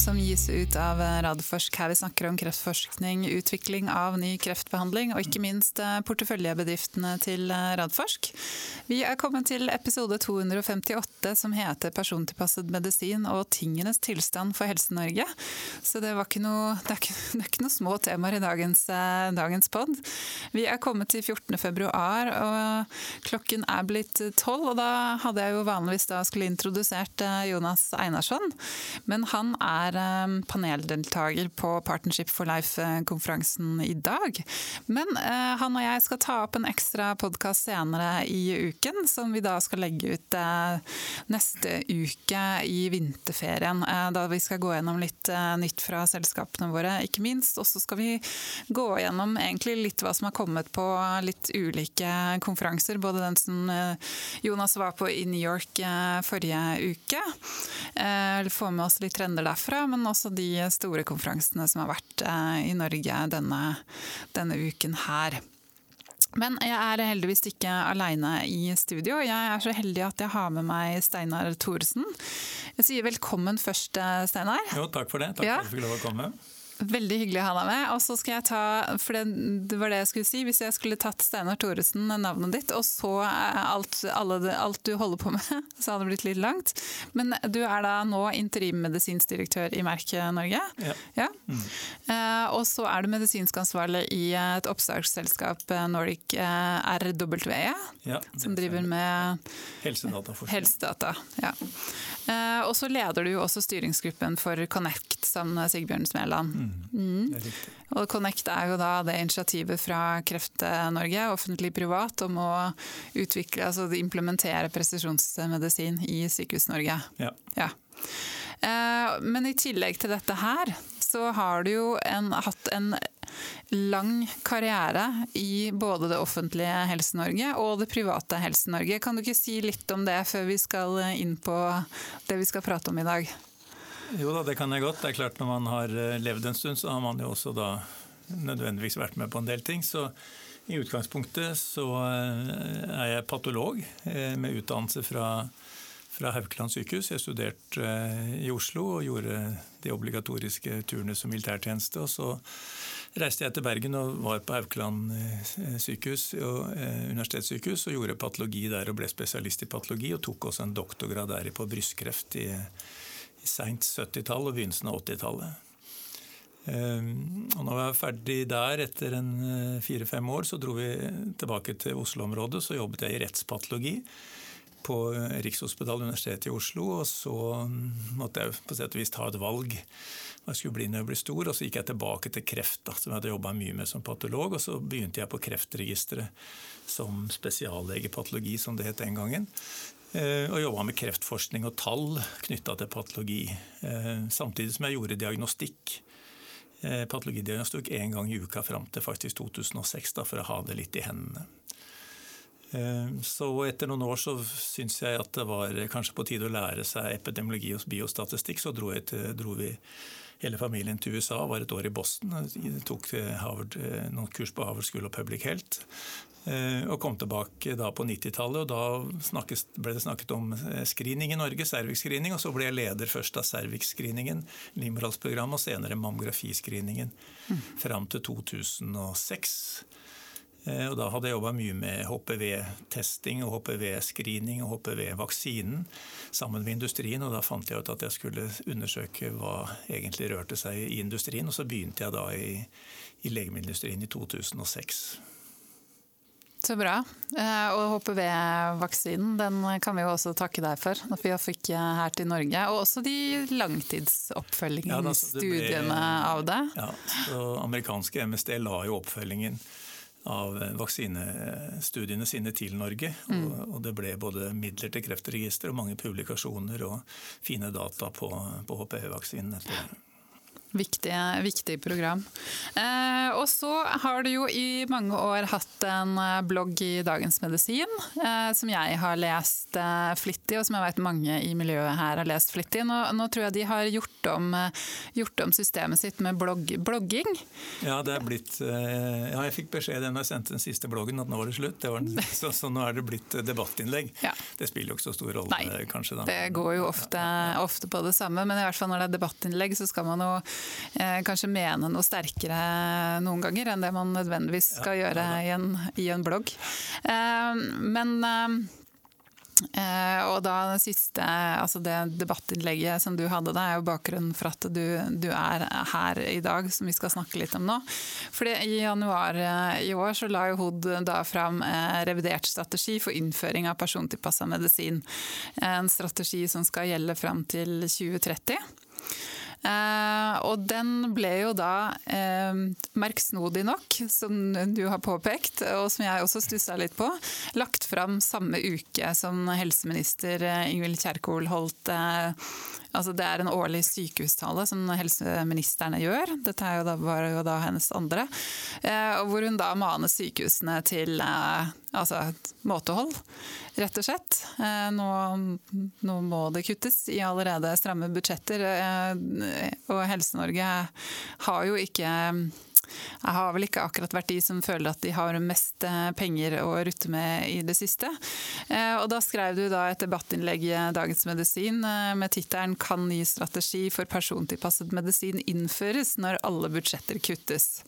som gis ut av Radforsk, her vi snakker om kreftforskning, utvikling av ny kreftbehandling og ikke minst eh, porteføljebedriftene til eh, Radforsk. Vi er kommet til episode 258 som heter 'Persontilpasset medisin og tingenes tilstand for Helse-Norge'. Så det, noe, det, er ikke, det er ikke noe små temaer i dagens, eh, dagens pod. Vi er kommet til 14. februar, og klokken er blitt tolv. Og da hadde jeg jo vanligvis da skulle introdusert Jonas Einarsson. Men han er eh, paneldeltaker på Partnership for Life-konferansen i dag. Men eh, han og jeg skal ta opp en ekstra podkast senere i uken, som vi da skal legge ut eh, neste uke i vinterferien. Da vi skal gå gjennom litt nytt fra selskapene våre, ikke minst. Og så skal vi gå gjennom egentlig litt hva som har kommet på litt ulike konferanser. Både den som Jonas var på i New York forrige uke. Få med oss litt trender derfra, men også de store konferansene som har vært eh, i Norge denne, denne uken her. Men jeg er heldigvis ikke aleine i studio. Jeg er så heldig at jeg har med meg Steinar Thoresen. Jeg sier velkommen først, eh, Steinar. Jo, takk for det. Takk ja. for at du fikk lov å komme. Veldig hyggelig å ha deg med. Og så skal jeg ta, for det, det, var det jeg skulle si, Hvis jeg skulle tatt Steinar Thoresen, navnet ditt, og så alt, alle, alt, du holder på med, så hadde det blitt litt langt. Men du er da nå interimmedisinsk direktør i Merke Norge. Ja. ja? Mm. Uh, og så er du medisinsk ansvarlig i et oppstartsselskap, eh, Nordic eh, RWE, ja, som driver med helsedataforskning. Helsedata, ja. uh, og så leder du jo også styringsgruppen for Connect sammen med Sigbjørn Smeland. Mm. Mm. Og Connect er jo da det initiativet fra Kreft-Norge, offentlig-privat, om å utvikle, altså implementere presisjonsmedisin i Sykehus-Norge. Ja. ja. Eh, men i tillegg til dette her, så har du jo en, hatt en lang karriere i både det offentlige Helse-Norge og det private Helse-Norge. Kan du ikke si litt om det før vi skal inn på det vi skal prate om i dag? Jo da, det kan jeg godt. Det er klart Når man har eh, levd en stund, så har man jo også da nødvendigvis vært med på en del ting. Så i utgangspunktet så eh, er jeg patolog eh, med utdannelse fra, fra Haukeland sykehus. Jeg studerte i Oslo og gjorde de obligatoriske turene som militærtjeneste. og så reiste jeg til Bergen og var på Haukeland sykehus, universitetssykehus og gjorde patologi der og ble spesialist i patologi. Og tok også en doktorgrad der på brystkreft i i seint 70-tall og begynnelsen av 80-tallet. Ehm, og når vi var ferdig der etter en eh, fire-fem år, så dro vi tilbake til Oslo-området. Så jobbet jeg i rettspatologi på eh, Rikshospitalet Universitetet i Oslo. Og så mm, måtte jeg på sett og vis ta et valg hva jeg skulle bli når jeg ble stor. Og så gikk jeg tilbake til kreft, da, som jeg hadde jobba mye med som patolog. Og så begynte jeg på Kreftregisteret som spesiallegepatologi, som det het den gangen. Eh, og jobba med kreftforskning og tall knytta til patologi. Eh, samtidig som jeg gjorde diagnostikk. Eh, patologidiagnostikk én gang i uka fram til faktisk 2006, da, for å ha det litt i hendene. Så etter noen år så syns jeg at det var kanskje på tide å lære seg epidemiologi og biostatistikk. Så dro, til, dro vi hele familien til USA, var et år i Boston. Jeg tok Harvard, noen kurs på Harvard School of Public Health. Eh, og kom tilbake da på 90-tallet. og Da snakkes, ble det snakket om eh, screening i Norge, cervix-screening. Og så ble jeg leder først av cervix-screeningen, livmorhalsprogrammet, og senere mammografiscreeningen mm. fram til 2006. Eh, og da hadde jeg jobba mye med HPV-testing og HPV-screening og HPV-vaksinen sammen med industrien. Og da fant jeg ut at jeg skulle undersøke hva egentlig rørte seg i industrien. Og så begynte jeg da i, i legemiddelindustrien i 2006. Så bra. Eh, og HPV-vaksinen den kan vi jo også takke deg for at vi fikk her til Norge. Og også de langtidsoppfølgingene, ja, studiene av det. Ja, så Amerikanske MSD la jo oppfølgingen av vaksinestudiene sine til Norge. Mm. Og, og, det ble både midler til Kreftregisteret og mange publikasjoner og fine data på, på HPV-vaksinen. etter Viktig, viktig program. Eh, og så har du jo i mange år hatt en eh, blogg i Dagens Medisin, eh, som jeg har lest eh, flittig, og som jeg vet mange i miljøet her har lest flittig. Nå, nå tror jeg de har gjort om, eh, gjort om systemet sitt med blogg, blogging. Ja, det er blitt eh, Ja, jeg fikk beskjed da jeg sendte den siste bloggen at nå var det slutt. Det var, så, så, nå er det blitt debattinnlegg. Ja. Det spiller jo ikke så stor rolle, Nei, kanskje. da. Det går jo ofte, ofte på det samme, men i hvert fall når det er debattinnlegg, så skal man jo kanskje mene noe sterkere noen ganger enn det man nødvendigvis skal Ja, gjøre ja da. i, en, i en blogg. Eh, men eh, eh, og da det siste, altså det debattinnlegget som du hadde, det er jo bakgrunnen for at du, du er her i dag, som vi skal snakke litt om nå. Fordi I januar eh, i år så la jo HOD da fram eh, revidert strategi for innføring av persontilpassa medisin. En strategi som skal gjelde fram til 2030. Eh, og den ble jo da eh, merksnodig nok, som du har påpekt, og som jeg også stussa litt på, lagt fram samme uke som helseminister eh, Ingvild Kjerkol holdt Altså det er en årlig sykehustale som helseministerne gjør. Dette jo da, var jo da hennes andre. Eh, hvor hun da maner sykehusene til eh, altså måtehold, rett og slett. Eh, nå, nå må det kuttes i allerede stramme budsjetter. Eh, og Helse-Norge har jo ikke jeg har vel ikke akkurat vært de som føler at de har mest eh, penger å rutte med i det siste. Eh, Og da skrev du da et debattinnlegg i Dagens Medisin eh, med tittelen 'Kan ny strategi for persontilpasset medisin innføres når alle budsjetter kuttes'?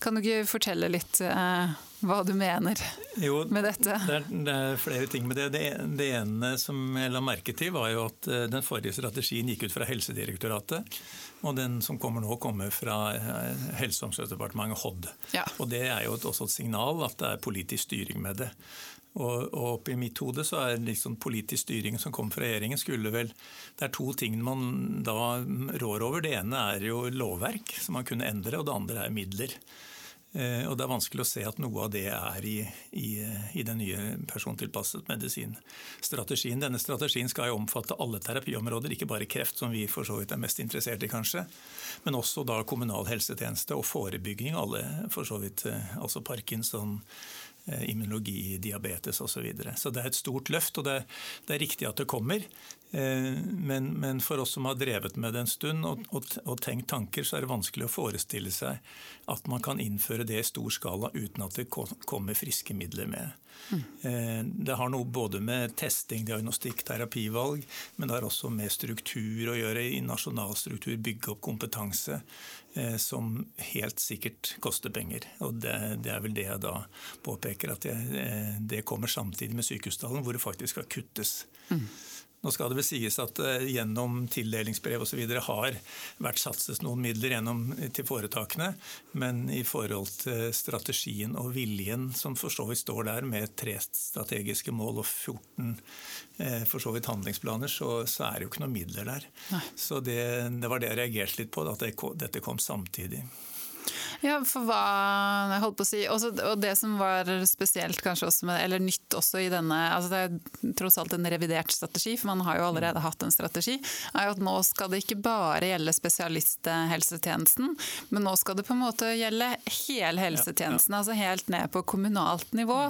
Kan du ikke fortelle litt eh, hva du mener Jo, med dette? Det er, det er flere ting med det. det. Det ene som jeg la merke til, var jo at eh, den forrige strategien gikk ut fra Helsedirektoratet. Og den som kommer nå, kommer fra eh, Helse- og omsorgsdepartementet, HOD. Ja. Og det er jo også et signal at det er politisk styring med det. Og, og oppi mitt hode så er liksom politisk styring som kommer fra regjeringen, skulle vel Det er to ting man da rår over. Det ene er jo lovverk som man kunne endre, og det andre er midler. Eh, Og Det er vanskelig å se at noe av det er i, i, i den nye persontilpasset medisinstrategien. Denne strategien skal jo omfatte alle terapiområder, ikke bare kreft, som vi for så vidt er mest interessert i, kanskje. Men også da kommunal helsetjeneste og forebygging, alle for så vidt, eh, altså parkinson, immunologi, diabetes osv. Så, videre. så det er et stort løft, og det, det er riktig at det kommer. Eh, Men, men for oss som har drevet med det en stund og, og, og tenkt tanker, så er det vanskelig å forestille seg at man kan innføre det i stor skala uten at det kommer friske midler med. Mm. Det har noe både med testing, diagnostikk, terapivalg, men det har også med struktur å gjøre, i nasjonal struktur, bygge opp kompetanse, eh, som helt sikkert koster penger. Og det, det er vel det jeg da påpeker, at det, eh, det kommer samtidig med sykehustalen, hvor det faktisk skal kuttes. Nå skal det vel sies at eh, gjennom tildelingsbrev osv. har vært satses noen midler gjennom til foretakene, men i forhold til strategien og viljen som for så vidt står der med tre strategiske mål og 14 eh, for så vidt handlingsplaner, så, så er det jo ikke noen midler der. Nei. Så det, det var det jeg reagerte litt på, at det, dette kom samtidig. Ja, for hva jeg holdt på å si, også, Og det som var spesielt kanskje også med, eller nytt også i denne altså Det er tross alt en revidert strategi, for man har jo allerede hatt en strategi. er jo at Nå skal det ikke bare gjelde spesialisthelsetjenesten, men nå skal det på en måte gjelde hele helsetjenesten. altså Helt ned på kommunalt nivå.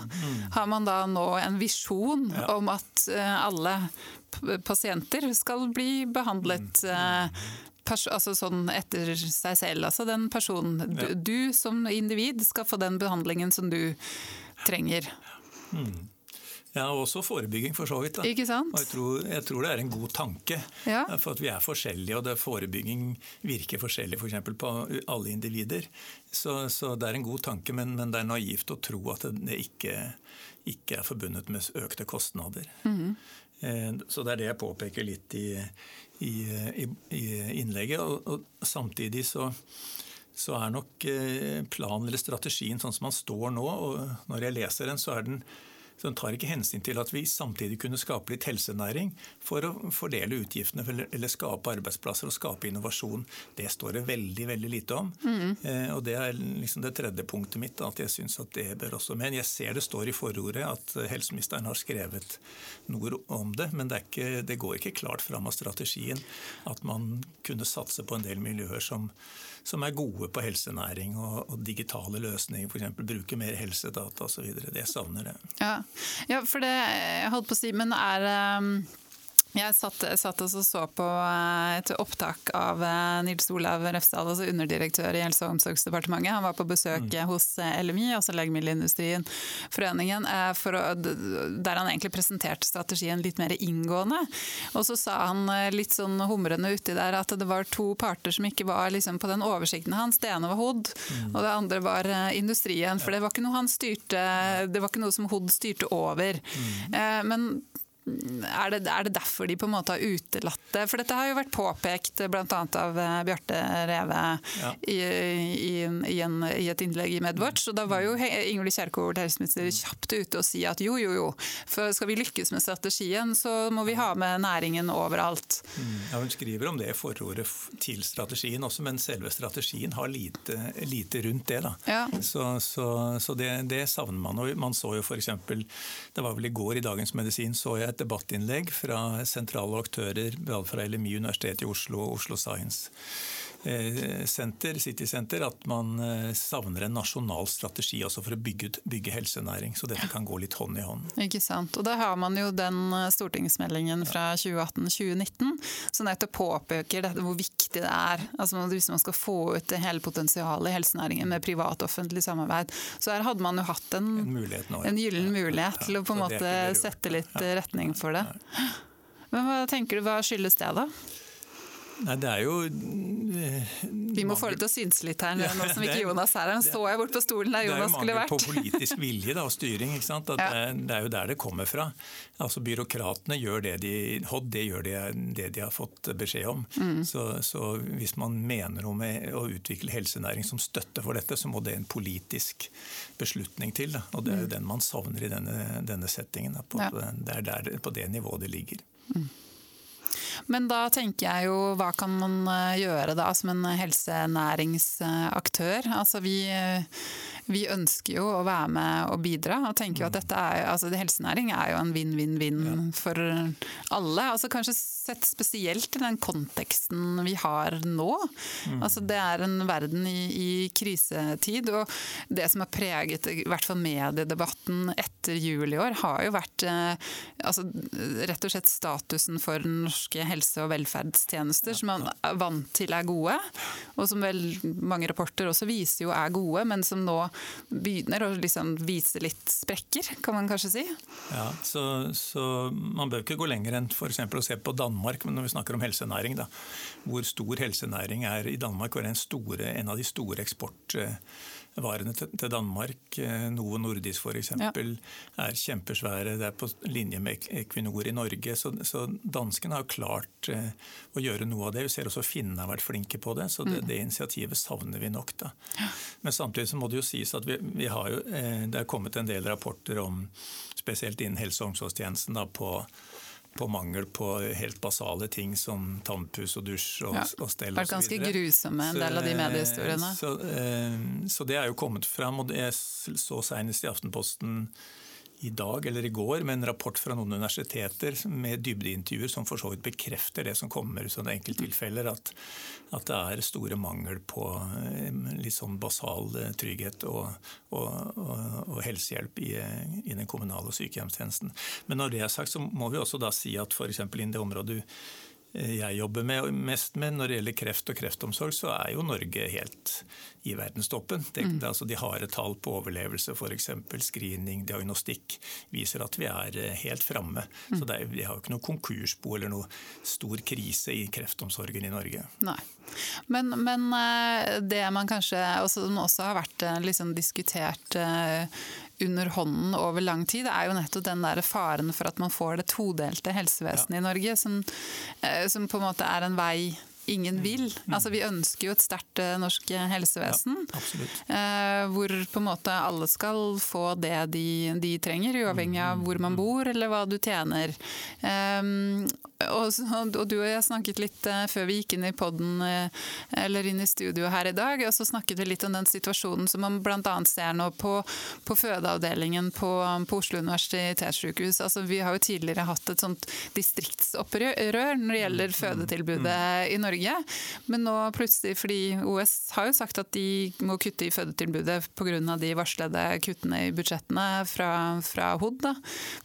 Har man da nå en visjon Ja. om at eh, alle pasienter skal bli behandlet eh, pers altså sånn etter seg selv. Altså den personen du, du som individ skal få den behandlingen som du trenger. Ja, og også forebygging, for så vidt. Da. Ikke sant? Og jeg tror, jeg tror det er en god tanke. Ja. For at vi er forskjellige, og det forebygging virker forskjellig for eksempel på alle individer. Så, så det er en god tanke, men, men det er naivt å tro at det, ikke, ikke er forbundet med økte kostnader. Eh, Så det er det jeg påpeker litt i, i, i, i innlegget. Og, og samtidig så, så er nok eh, planen eller strategien sånn som man står nå, og når jeg leser den, så er den Så den tar ikke hensyn til at vi samtidig kunne skape litt helsenæring for å fordele utgiftene eller skape arbeidsplasser og skape innovasjon. Det står det veldig veldig lite om. Mm. Eh, og Det er liksom det tredje punktet mitt, at jeg syns at det bør også med. Jeg ser det står i forordet at helseministeren har skrevet noe om det, men det, ikke, det går ikke klart fram av strategien at man kunne satse på en del miljøer som som er gode på helsenæring og, og digitale løsninger, f.eks. bruke mer helsedata osv. Det savner jeg. Ja. ja, for det jeg holdt på å si, men er um jeg satt, satt og så på eh, et opptak av eh, Nils Olav Refsdal, altså underdirektør i Helse- og omsorgsdepartementet. Han var på besøk mm. hos eh, LMI, altså Legemiddelindustrien, foreningen, å, der han egentlig presenterte strategien litt mer inngående. Og så sa han litt sånn humrende uti der at det var to parter som ikke var liksom på den oversikten hans. Det ene var HOD, mm. og det andre var industrien. For det var ikke noe han styrte, det var ikke noe som HOD styrte over. Mm. Men er det, er det, derfor de på en måte har utelatt det? For dette har jo vært påpekt bl.a. av eh, Bjarte Reve ja. i, i, i, en, i, et innlegg i Medwatch. Og da var jo Ingvild Kjerkol helseminister kjapt ute og si at jo, jo, jo, for skal vi lykkes med strategien, så må vi ha med næringen overalt. Mm. Ja, Hun skriver om det i forordet til strategien også, men selve strategien har lite, lite rundt det. da. Ja. Så, så, så det, det, savner man. Og man så jo f.eks. Det var vel i går i Dagens Medisin så jeg et debattinnlegg fra sentrale aktører, fra LMI, Universitetet i Oslo og Oslo Science. Center, City Center, at man eh, savner en nasjonal strategi for å bygge, bygge, helsenæring. Så dette kan gå litt hånd i hånd. Ikke sant. Og da har man jo den eh, stortingsmeldingen fra 2018-2019 som nettopp påpeker hvor viktig det er. Altså Hvis man skal få ut det hele potensialet i helsenæringen med privat-offentlig samarbeid. Så her hadde man jo hatt en, en, en gyllen mulighet til å på en måte sette litt retning for det. Men hva tenker du, hva skyldes det, da? Nei, det er jo eh, Vi må få det til å synes litt her, nå som ikke Jonas er her. Nå står jeg bort på stolen der Jonas skulle vært. Det er jo mangel på politisk vilje da, og styring. ikke sant? Ja. Det, det, er jo der det kommer fra. Altså Byråkratene gjør det de det gjør det, det de har fått beskjed om. Mm. Så, så, hvis man mener noe med å utvikle helsenæring som støtte for dette, så må det en politisk beslutning til. Da. Og det er jo mm. den man savner i denne, denne settingen. Da, på, ja. Det er der, på det nivået det ligger. Mm. Men da tenker jeg jo, hva kan man eh, gjøre da som en helsenæringsaktør? Altså vi vi ønsker jo å være med og bidra. og tenker jo at dette er, altså Helsenæring er jo en vinn-vinn-vinn ja. for alle. altså Kanskje sett spesielt i den konteksten vi har nå. Mm. altså Det er en verden i, i, krisetid. og Det som har preget i hvert fall mediedebatten etter jul i år, har jo vært eh, altså, rett og slett statusen for norske helse- og velferdstjenester, som man er vant til er gode, og som vel mange rapporter også viser jo er gode, men som nå begynner å liksom vise litt sprekker, kan man kanskje si? Ja, så, så Man bør ikke gå lenger enn f.eks. å se på Danmark men når vi snakker om helsenæring. Da. Hvor stor helsenæring er i Danmark, og er en, store, en av de store eksport varene til Danmark. Eh, Novo Nordisk f.eks. Ja. er kjempesvære. Det er på linje med Equinor i Norge. Så, så danskene har klart eh, å gjøre noe av det. Vi ser også finnene har vært flinke på det. Så det, mm. det initiativet savner vi nok. da. Men samtidig så må det jo sies at vi, vi har jo, eh, det er kommet en del rapporter om, spesielt innen helse- og omsorgstjenesten, da, på på mangel på helt basale ting som tannpuss og dusj og, ja. og stell osv. Ganske grusomme, en del av de mediehistoriene. Så, så, så, det er jo kommet fram. og Jeg så senest i Aftenposten i dag eller i går med en rapport fra noen universiteter med dybdeintervjuer som for så vidt bekrefter det som kommer i sånne enkelttilfeller, at, at det er store mangel på eh, litt sånn basal eh, trygghet og, og, og, og helsehjelp i, i, den kommunale sykehjemstjenesten. Men når det er sagt, så må vi også da si at f.eks. innen det området du jeg jobber med, mest med når det gjelder kreft og kreftomsorg, så er jo Norge helt i verdenstoppen. Det, mm. altså de harde tall på overlevelse, f.eks. screening, diagnostikk, viser at vi er eh, helt framme. Mm. Så er, vi har jo ikke noe konkursbo eller noe stor krise i kreftomsorgen i Norge. Nei. Men, men eh, det man kanskje også, som også har vært eh, liksom diskutert under hånden over lang tid, er jo nettopp den der faren for at man får det todelte helsevesenet ja. i Norge, som, eh, som, på en måte er en vei ingen vil. Altså, vi ønsker jo et sterkt eh, norsk helsevesen. Ja, eh, hvor på en måte alle skal få det de, de trenger, uavhengig av hvor man bor eller hva du tjener. Um, og, og, du og jeg snakket litt uh, før vi gikk inn i podden, uh, eller inn i studio her i dag, og så snakket vi litt om den situasjonen som man bl.a. ser nå på, på fødeavdelingen på, på Oslo universitetssykehus. Altså, vi har jo tidligere hatt et sånt distriktsopprør når det gjelder mm. fødetilbudet i Norge, men nå plutselig, fordi OS har jo sagt at de må kutte i fødetilbudet pga. de varslede kuttene i budsjettene fra, fra HOD, da,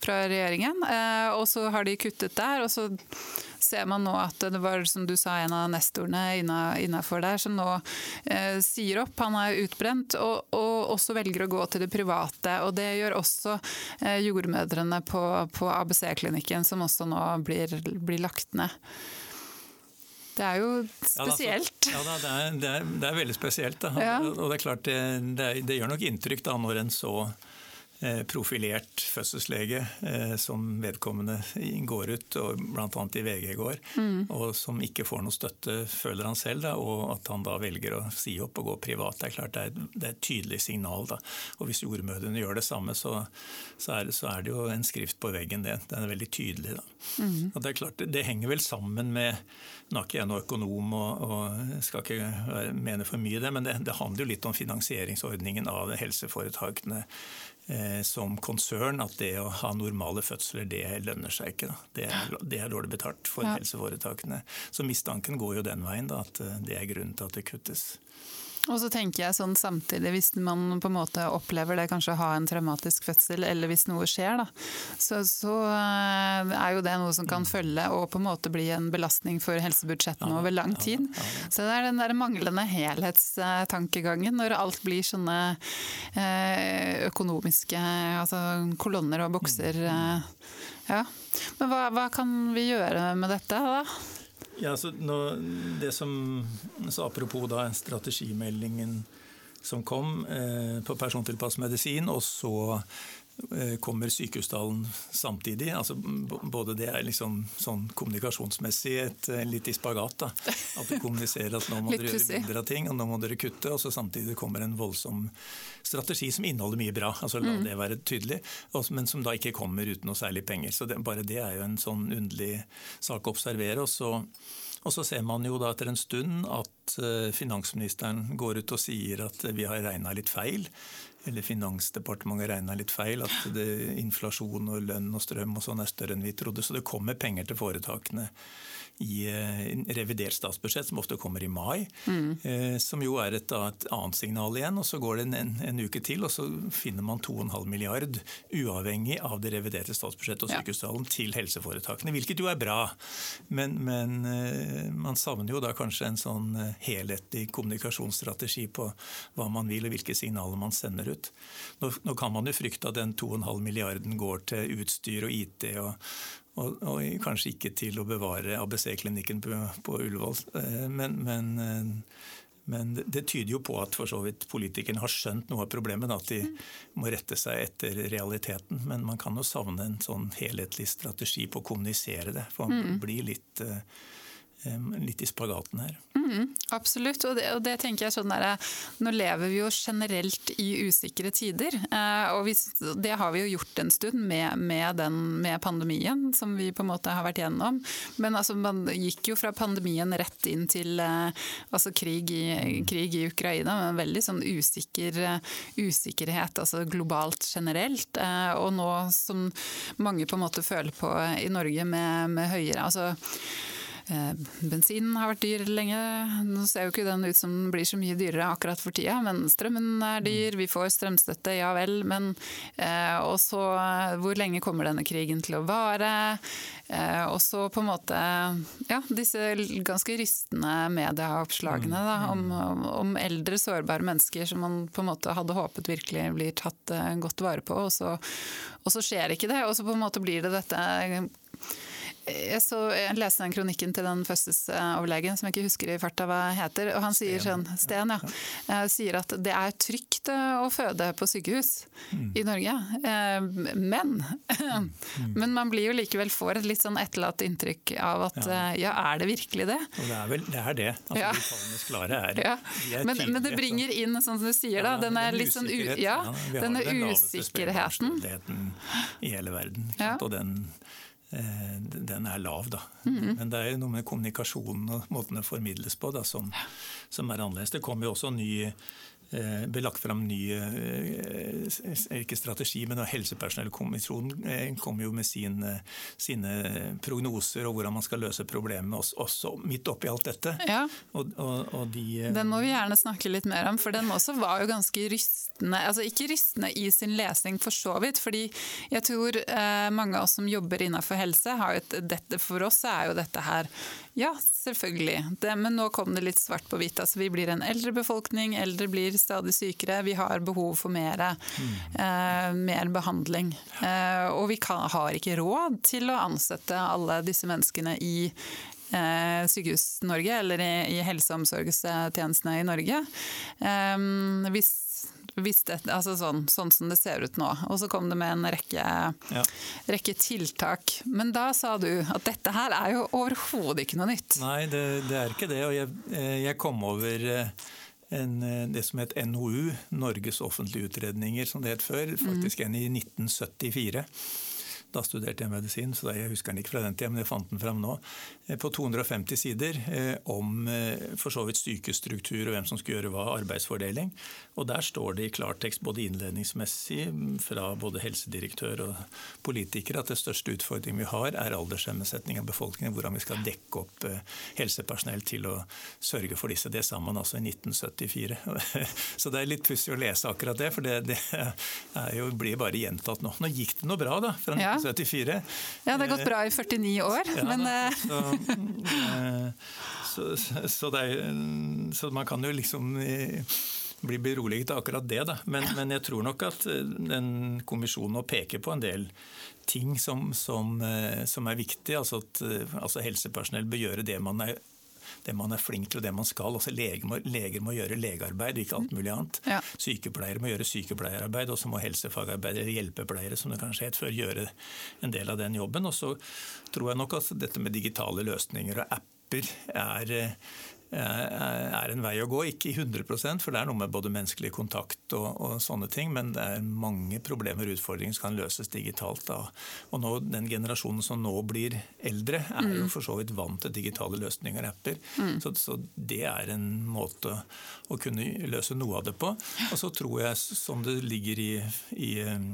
fra regjeringen, uh, og så har de kuttet der. og så ser man nå at det var, som du sa, en av nestorene innafor der som nå eh, sier opp. Han er utbrent, og, og, også velger å gå til det private. Og det gjør også eh, jordmødrene på, på ABC-klinikken, som også nå blir, blir lagt ned. Det er jo spesielt. Ja, da, ja det, er, det, er, det, er, veldig spesielt. Ja. Og det er klart, det, det, gjør nok inntrykk da når en så profilert fødselslege eh, som vedkommende går ut, og bl.a. i VG går, mm. og som ikke får noe støtte, føler han selv, da, og at han da velger å si opp og gå privat. Det er klart det er, det er et tydelig signal. Da. Og hvis jordmødrene gjør det samme, så, så, er, så, er, det jo en skrift på veggen, det. Den er veldig tydelig. Da. Mm. Og det er klart, det henger vel sammen med Nå er ikke jeg noen økonom og, og skal ikke mene for mye det, men det, det handler jo litt om finansieringsordningen av helseforetakene Eh, som konsern at det å ha normale fødsler, det lønner seg ikke. Det er, det, er, dårlig betalt for ja. helseforetakene. Så mistanken går jo den veien, da, at eh, det er grunnen til at det kuttes. Og så tenker jeg sånn samtidig, hvis man på en måte opplever det kanskje å ha en traumatisk fødsel, eller hvis noe skjer, da, så, så, eh, er jo det noe som kan følge og på en måte bli en belastning for helsebudsjettene over lang tid. Så det er den der manglende helhetstankegangen når alt blir sånne eh, økonomiske altså kolonner og bokser. Mm. Eh, ja. Men hva, hva kan vi gjøre med dette, da? Ja, så nå, det som, så Apropos da strategimeldingen som kom eh, på persontilpasset medisin, og så kommer Sykehusdalen samtidig. Altså, både det er liksom sånn kommunikasjonsmessig et, eh, litt i spagat. Da. At du kommuniserer at nå må dere gjøre mindre av ting, og nå må dere kutte. Og så samtidig kommer en voldsom strategi som inneholder mye bra. altså La mm. det være tydelig. Men som da ikke kommer uten noe særlig penger. Så det, bare det er jo en sånn underlig sak å observere. og så og så ser man jo da etter en stund at eh, finansministeren går ut og sier at vi har regna litt feil eller Finansdepartementet regna litt feil, at det, inflasjon og lønn og strøm og sånn er større enn vi trodde. Så det kommer penger til foretakene i eh, revidert statsbudsjett, som ofte kommer i mai. Mm. Eh, som jo er et, et, annet signal igjen. og Så går det en, en, uke til, og så finner man 2,5 milliard uavhengig av det reviderte statsbudsjettet og sykehustalen ja. til helseforetakene. Hvilket jo er bra. Men, men eh, man savner jo da kanskje en sånn helhetlig kommunikasjonsstrategi på hva man vil og hvilke signaler man sender ut. Nå, nå kan man jo frykte at den 2,5 milliarden går til utstyr og IT og, og, og, kanskje ikke til å bevare ABC-klinikken på, på, Ullevål. Eh, men, men, eh, men, det tyder jo på at for så vidt politikerne har skjønt noe av problemet. At de må rette seg etter realiteten. Men man kan jo savne en sånn helhetlig strategi på å kommunisere det. For man mm. blir litt eh, litt i spagaten her. Mm, absolutt, og det, og det, tenker jeg sånn der, Nå lever vi jo generelt i usikre tider. Eh, og vi, det har vi jo gjort en stund med, med, den, med, pandemien, som vi på en måte har vært gjennom. Men altså, man gikk jo fra pandemien rett inn til eh, altså krig, i, krig, i, Ukraina. med en veldig sånn usikker, usikkerhet altså globalt generelt. Eh, og nå som mange på en måte føler på i Norge med, med høyere altså Eh, bensinen har vært dyr lenge. Nå ser jo ikke den ut som den blir så mye dyrere akkurat for tida, men strømmen er dyr, vi får strømstøtte, ja vel. Men eh, også hvor lenge kommer denne krigen til å vare? Eh, og så på en måte ja, disse ganske rystende medieoppslagene da, om, om, eldre, sårbare mennesker som man på en måte hadde håpet virkelig blir tatt godt vare på, og så, og så skjer ikke det. Og så på en måte blir det dette jeg, så, jeg leste den kronikken til den fødselsoverlegen som jeg ikke husker i farta hva heter. og Han sier sånn, Sten, ja, eh, sier at det er trygt eh, å føde på sykehus mm. i Norge. Eh, men, mm. men man blir jo likevel får et litt sånn etterlatt inntrykk av at ja, ja er det virkelig det? Og det er vel det. Er det. Altså, ja. De tallenes klare er, ja. er men, men, det bringer inn, sånn som du sier, da, denne, litt sånn ja, denne usikkerheten. i hele verden. Og den Eh, den er lav, da. Mm. Men det er jo noe med kommunikasjonen og måten det formidles på da, som, som er annerledes. Det kommer jo også ny ble lagt fram ny eh, ikke strategi, men Helsepersonellkommisjonen eh, kom jo med sin, sine prognoser og hvordan man skal løse problemet også midt oppi alt dette. Ja. Og, og, og de, den må vi gjerne snakke litt mer om, for den også var jo ganske rystende. Altså ikke rystende i sin lesing for så vidt, fordi jeg tror mange av oss som jobber innenfor helse, har jo et, dette, for oss er jo dette her ja, selvfølgelig. Det, men nå kom det litt svart på hvitt. Altså, vi blir en eldre befolkning, eldre blir stadig sykere. Vi har behov for mer, mm. eh, mer behandling. Eh, og vi kan, har ikke råd til å ansette alle disse menneskene i eh, Sykehus-Norge eller i, i helse- og omsorgstjenestene i Norge. Eh, hvis det, altså sånn, sånn, som det ser ut nå. Og så kom det med en rekke, ja. rekke, tiltak. Men da sa du at dette her er jo overhodet ikke noe nytt. Nei, det, det er ikke det. Og jeg, eh, jeg kom over eh, en, eh, det som het NOU, Norges offentlige utredninger, som det het før. Faktisk en i 1974. Da studerte jeg medisin, så jeg husker den ikke fra den tida, men jeg fant den fram nå. Eh, på 250 sider eh, om eh, for så vidt sykestruktur og hvem som skulle gjøre hva, arbeidsfordeling. Og der står det i klartekst både innledningsmessig fra både helsedirektør og politikere at det største utfordringen vi har, er alderssammensetning av befolkningen. Hvordan vi skal dekke opp helsepersonell til å sørge for disse. Det sa man altså i 1974. Så det er litt pussig å lese akkurat det, for det, det jo, blir bare gjentatt nå. Nå gikk det noe bra, da. fra ja. 1974. Ja, det har gått bra i 49 år, ja, men da, så, eh, så, så, er, så, man kan jo liksom eh, bli beroliget av akkurat det. Da. Men, men, jeg tror nok at eh, den kommisjonen peker på en del ting som, som, som er viktig. Altså at altså helsepersonell bør gjøre det man er det man er flink til og det man skal. Altså leger, må, leger må gjøre legearbeid, ikke alt mulig annet. Ja. Sykepleiere må gjøre sykepleierarbeid, og så må helsefagarbeidere, hjelpepleiere som det kanskje het før, gjøre en del av den jobben. Og så tror jeg nok at dette med digitale løsninger og apper er Eh, er en vei å gå. Ikke i 100% for det er noe med både menneskelig kontakt og, og, sånne ting, men det er mange problemer og utfordringer som kan løses digitalt. Da. Og nå, Den generasjonen som nå blir eldre, er jo mm. for så vidt vant til digitale løsninger og apper. Mm. Så, så, det er en måte å kunne løse noe av det på. Og så tror jeg, som det ligger i, i eh,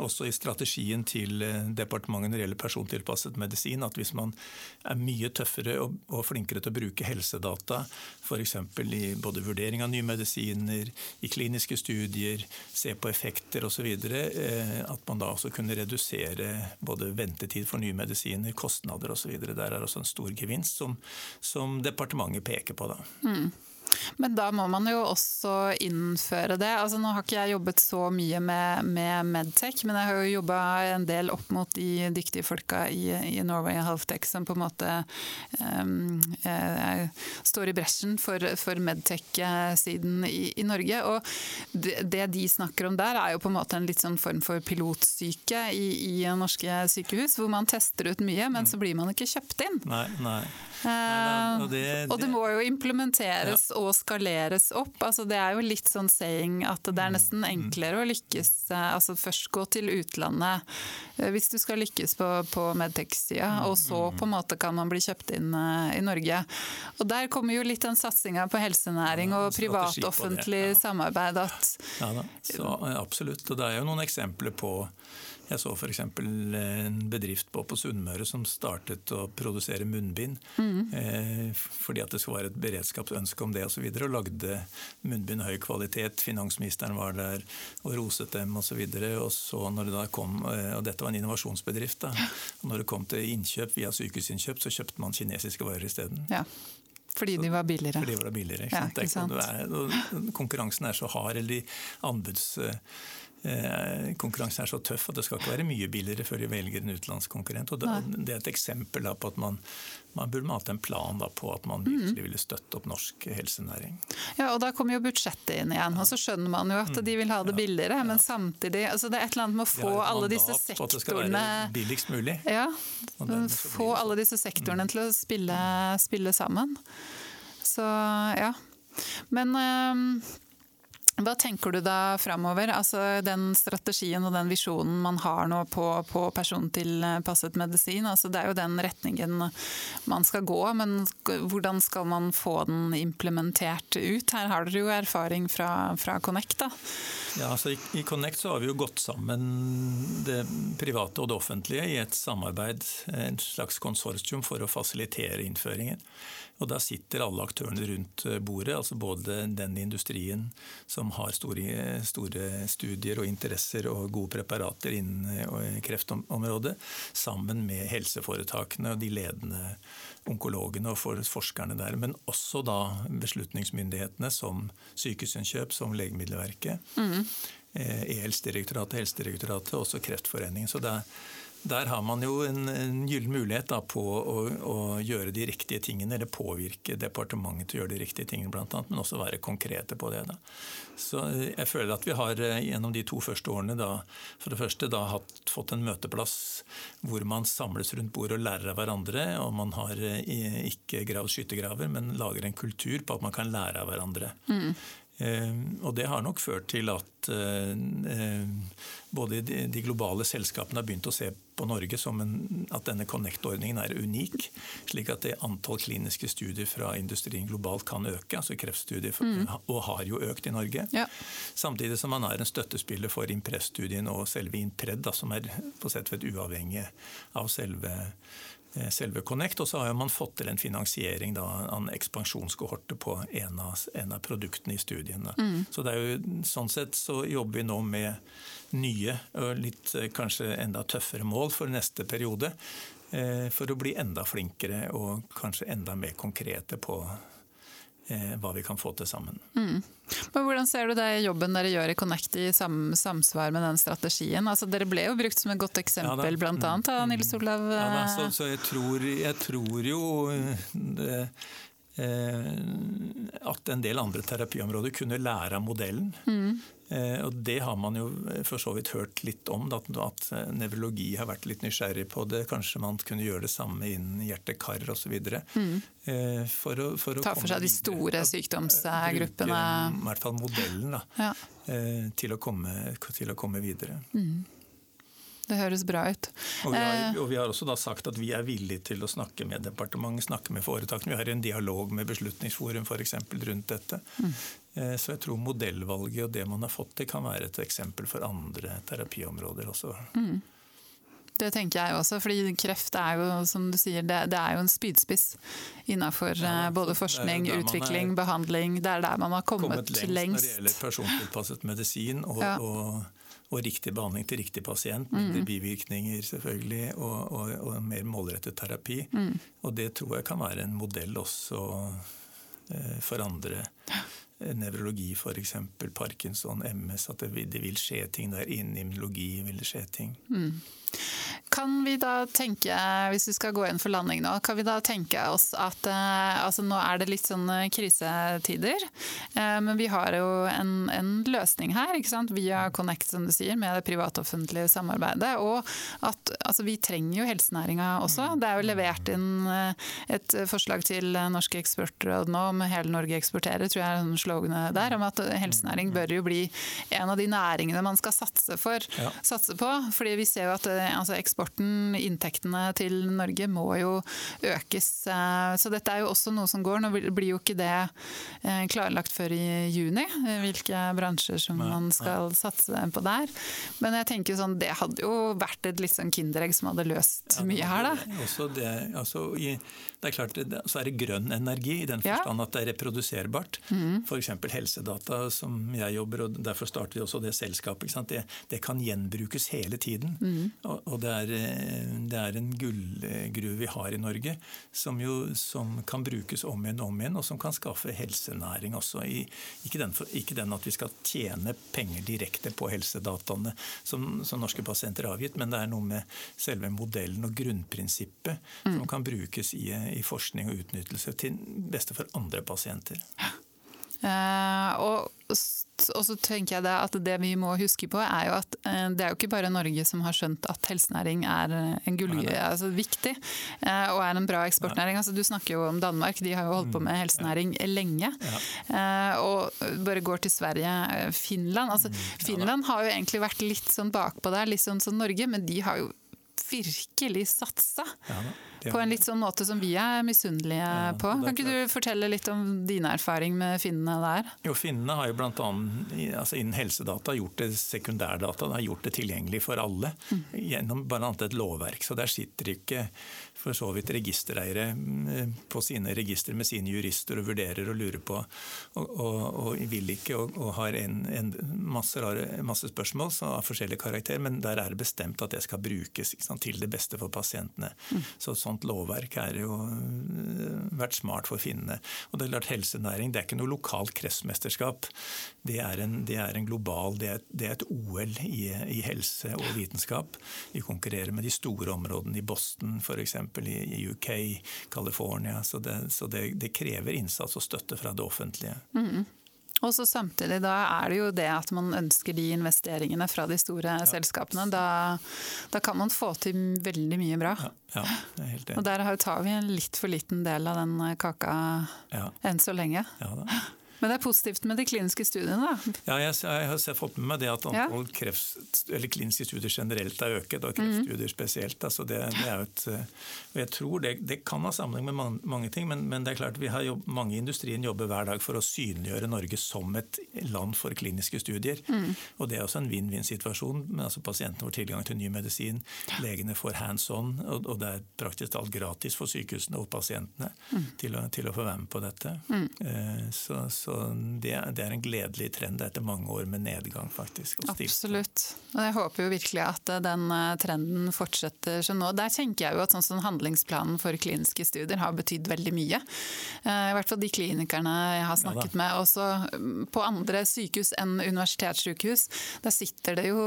også i strategien til eh, departementet når det gjelder persontilpasset medisin, at hvis man er mye tøffere og, og flinkere til å bruke helsedata data, f.eks. i både vurdering av nye medisiner, i kliniske studier, se på effekter osv. Eh, at man da også kunne redusere både ventetid for nye medisiner, kostnader osv. Der er også en stor gevinst som, som departementet peker på. da. Mm. Men da må man jo også innføre det. Altså, nå har ikke jeg jobbet så mye med, med Medtech, men jeg har jo jobba en del opp mot de dyktige folka i, i Norway Healthtech som på en måte um, eh, står i bresjen for, for Medtech-siden i, i, Norge. Og det, det, de snakker om der, er jo på en måte en litt sånn form for pilotsyke i, i norske sykehus, hvor man tester ut mye, men så blir man ikke kjøpt inn. Nei, nei. Nei, og, det, og, det, må jo implementeres ja. og skaleres opp. Altså, det er jo litt sånn saying at det er mm. nesten enklere å lykkes eh, altså Først gå til utlandet eh, hvis du skal lykkes på, på Medtex-sida, mm. og så på en måte kan man bli kjøpt inn uh, i Norge. Og Der kommer jo litt den satsinga på helsenæring og privat-offentlig samarbeid at Ja så, absolutt. Og det er jo noen eksempler på jeg så f.eks. en bedrift på, på Sunnmøre som startet å produsere munnbind. Mm. Eh, fordi at det skulle være et beredskapsønske om det osv. Og, så videre, og lagde munnbind høy kvalitet. Finansministeren var der og roset dem osv. Og, så og så når det da kom, eh, og dette var en innovasjonsbedrift. da, og Når det kom til innkjøp via sykehusinnkjøp, så kjøpte man kinesiske varer isteden. Ja. Fordi de var billigere. Fordi de var billigere, ikke sant? Ja, ikke sant? Er, konkurransen er så hard, eller de anbuds Eh, konkurransen er så tøff at det skal ikke være mye billigere før de velger en utenlandsk konkurrent. Og det, det er et eksempel på at man, man burde hatt en plan på at man virkelig mm. ville støtte opp norsk helsenæring. Ja, og Da kommer jo budsjettet inn igjen. og Så skjønner man jo at mm. de vil ha det billigere, men samtidig altså Det er et eller annet med å få alle disse sektorene at det skal være billigst mulig. Ja, Få alle disse sektorene til å spille, spille sammen. Så ja. Men øh, hva tenker du da framover? Altså den strategien og den visjonen man har nå på, på persontilpasset medisin. Altså det er jo den retningen man skal gå, men hvordan skal man få den implementert ut? Her har dere jo erfaring fra, fra Connect. da. Ja, altså i, I Connect så har vi jo gått sammen det private og det offentlige i et samarbeid, en slags konsortium for å fasilitere innføringen. Og Da sitter alle aktørene rundt eh, bordet, altså både den industrien som har store, store studier og interesser og gode preparater innen eh, kreftområdet, sammen med helseforetakene og de ledende onkologene og forskerne der. Men også da beslutningsmyndighetene som Sykehusinnkjøp, som Legemiddelverket, mm. E-helsedirektoratet, Helsedirektoratet og også Kreftforeningen. Så det er der har man jo en, en gyllen mulighet da, på å, å, gjøre de riktige tingene, eller påvirke departementet til å gjøre de riktige tingene, blant annet, men også være konkrete på det. Da. Så eh, jeg føler at vi har eh, gjennom de to første årene da, for det første da hatt, fått en møteplass hvor man samles rundt bordet og lærer av hverandre. og Man har eh, ikke gravd skyttergraver, men lager en kultur på at man kan lære av hverandre. Mm. Eh, og det har nok ført til at eh, eh, både de globale selskapene har begynt å se på Norge som en, at denne Connect-ordningen er unik. Slik at det antall kliniske studier fra industrien globalt kan øke. altså kreftstudier, mm. Og har jo økt i Norge. Ja. Samtidig som man er en støttespiller for Impress-studien og selve Impred, da, som er på sett og uavhengig av selve selve Connect. Og så har man fått til en finansiering da, en ekspansjonskohorte på en av, en av, produktene i studien. Mm. Så det er jo, sånn sett så jobber vi nå med nye og litt eh, kanskje enda tøffere mål for neste periode. Eh, for å bli enda flinkere og kanskje enda mer konkrete på Eh, hva vi kan få til sammen. Mm. Men Hvordan ser du det jobben dere gjør i Connect i sam samsvar med den strategien? Altså, dere ble jo brukt som et godt eksempel ja, bl.a. av mm. Nils Olav ja, da, så, så jeg, tror, jeg, tror, jo det, eh, at en del andre terapiområder kunne lære av modellen. Mm. Eh, og Det har man jo for så vidt hørt litt om, at, at nevrologi har vært litt nysgjerrig på det. Kanskje man kunne gjøre det samme innen hjerte-kar osv. Mm. Eh, for å, for å Ta for seg de store sykdomsgruppene. I hvert fall modellen da, ja. Eh, til, å komme, til, å komme, videre. Mm. Det høres bra ut. Og vi, har, og vi har også sagt at vi er villige til å snakke med departementet, snakke med foretakene. Vi har en dialog med Beslutningsforum f.eks. rundt dette. Mm. Eh, så jeg tror modellvalget og det man har fått til, kan være et eksempel for andre terapiområder også. Mm. Det tenker jeg også, fordi kreft er jo som du sier, det, det er jo en spydspiss innenfor ja, eh, både forskning, utvikling, er, behandling. Det er der man har kommet, kommet lengst, lengst. Når det gjelder persontilpasset medisin og, ja. og, og, riktig behandling til riktig pasient. Mindre mm. bivirkninger selvfølgelig, og, og, mer målrettet terapi. Mm. Og det tror jeg kan være en modell også eh, for andre. Ja nevrologi f.eks., Parkinson, MS, at det vil, det vil, skje ting der. Innen immunologi vil det skje ting. Mm. Kan vi da tenke, hvis vi skal gå inn for landing nå, kan vi da tenke oss at eh, altså nå er det litt sånn eh, krisetider, eh, men vi har jo en, en løsning her, ikke sant? via Connect, som du sier, med det privat-offentlige samarbeidet. Og at altså, vi trenger jo helsenæringa også. Det er jo levert inn et forslag til Norske eksportråd nå om Hele Norge eksporterer, tror jeg er sloganet der, om at helsenæring bør jo bli en av de næringene man skal satse, for, satse på. fordi vi ser jo at altså, eksporten, inntektene til Norge, må jo økes. Eh, så dette er jo også noe som går. Nå blir jo ikke det eh, klarlagt før i juni, eh, hvilke bransjer som man skal satse på der. Men jeg tenker sånn, det hadde jo vært et litt sånn kinderegg som hadde løst mye her, da. Det, altså, det er klart, så er det grønn energi, i den forstand at det er reproduserbart. Mm. F.eks. helsedata, som jeg jobber, og derfor starter vi også det selskapet. Det, det, kan gjenbrukes hele tiden. Mm. Og, og det er er, det er en gullgruve vi har i Norge, som, jo, som kan brukes om igjen og om igjen, og som kan skaffe helsenæring også. I, ikke, den, ikke, den, at vi skal tjene penger direkte på helsedataene som, som norske pasienter har avgitt, men det er noe med selve modellen og grunnprinsippet mm. som kan brukes i, i forskning og utnyttelse til beste for andre pasienter. Ja. Uh, og, og, så tenker jeg det at det vi må huske på, er jo at uh, det er jo ikke bare Norge som har skjønt at helsenæring er en gull, altså viktig og er en bra eksportnæring. Altså, du snakker jo om Danmark, de har jo holdt på med mm. helsenæring lenge. og bare går til Sverige, Finland altså, mm. Finland har jo egentlig vært litt sånn bakpå der, litt sånn som Norge, men de har jo virkelig satsa. Ja, på en litt sånn måte som vi er misunnelige ja, på. Kan ikke du fortelle litt om din erfaring med finnene der? Jo, Finnene har jo bl.a. Altså innen helsedata gjort det sekundærdata, har gjort det tilgjengelig for alle mm. gjennom bl.a. et lovverk. Så der sitter ikke for så vidt registereiere mm, på sine registre med sine jurister og vurderer og lurer på og, og, og vil ikke og, og har en, en masse, rare, masse, spørsmål av forskjellig karakter, men der er det bestemt at det skal brukes sant, til det beste for pasientene. Mm. Så sånt lovverk har jo øh, vært smart for finnene. Og det er klart Helsenæring det er ikke noe lokalt kretsmesterskap. Det er en, det er en global, det er, det er, et OL i, i, helse og vitenskap. Vi konkurrerer med de store områdene i Boston f.eks., i, i UK, California. Så, det, så det, krever innsats og støtte fra det offentlige. Mm. Og så Samtidig da er det jo det at man ønsker de investeringene fra de store ja. selskapene. Da, da, kan man få til veldig mye bra. Ja, ja. Og der tar vi en litt for liten del av den kaka enn så lenge. Ja da. Men det er positivt med de kliniske studiene? da? Ja, jeg, jeg har fått med meg det at antall ja. kreft, eller kliniske studier generelt har øket, og kreftstudier mm. spesielt. Altså det, det, er et, og jeg tror det, det, kan ha sammenheng med mange, mange ting, men, men, det er klart vi har jobb, mange i industrien jobber hver dag for å synliggjøre Norge som et land for kliniske studier. Mm. Og Det er også en vinn-vinn-situasjon. Altså Pasientene får tilgang til ny medisin, legene får hands on, og, og det er praktisk talt gratis for sykehusene og pasientene mm. til, å, til, å, få være med på dette. Mm. Eh, så, så så det, det, er en gledelig trend etter mange år med nedgang, faktisk. Absolutt. Og jeg håper jo virkelig at eh, den eh, trenden fortsetter som nå. Der tenker jeg jo at sånn som handlingsplanen for kliniske studier har betydd veldig mye. Eh, I hvert fall de klinikerne jeg har snakket ja, med. Også mm, på andre sykehus enn universitetssykehus. Der sitter det jo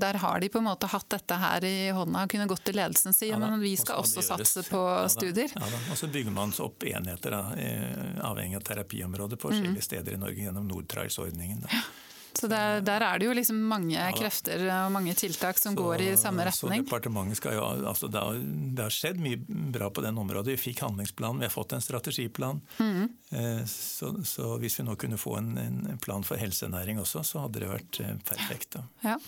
Der har de på en måte hatt dette her i hånda og kunne gått til ledelsen si ja, men vi skal også, også satse på ja, studier. Ja, og så bygger man opp enheter avhengig av terapiområdet på forskjellige steder i Norge gjennom Nordtrials-ordningen. Så der, der, er det jo liksom mange ja, krefter og mange tiltak som så, går i samme retning. Så departementet skal jo, altså det, har, det, har, skjedd mye bra på den området. Vi fikk handlingsplan, vi har fått en strategiplan. Mm. Eh, så, så, hvis vi nå kunne få en, en, plan for helsenæring også, så hadde det vært perfekt. Ja. Ja.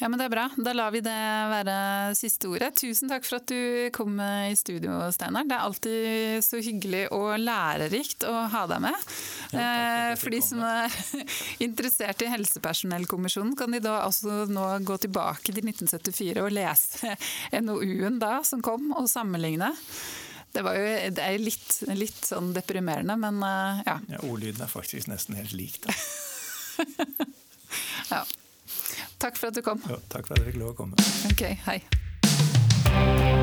Ja, men Det er bra. Da lar vi det være siste ordet. Tusen takk for at du kom i studio, Steinar. Det er alltid så hyggelig og lærerikt å ha deg med. Ja, for, for de som er interessert i Helsepersonellkommisjonen, kan de da også nå gå tilbake til 1974 og lese NOU-en da som kom, og sammenligne. Det, jo, det er litt, litt sånn deprimerende, men eh, ja. ja ordlyden er faktisk nesten helt lik, da. ja. Takk for at du kom. Ja, takk for at jeg fikk lov å komme. Ok, hei.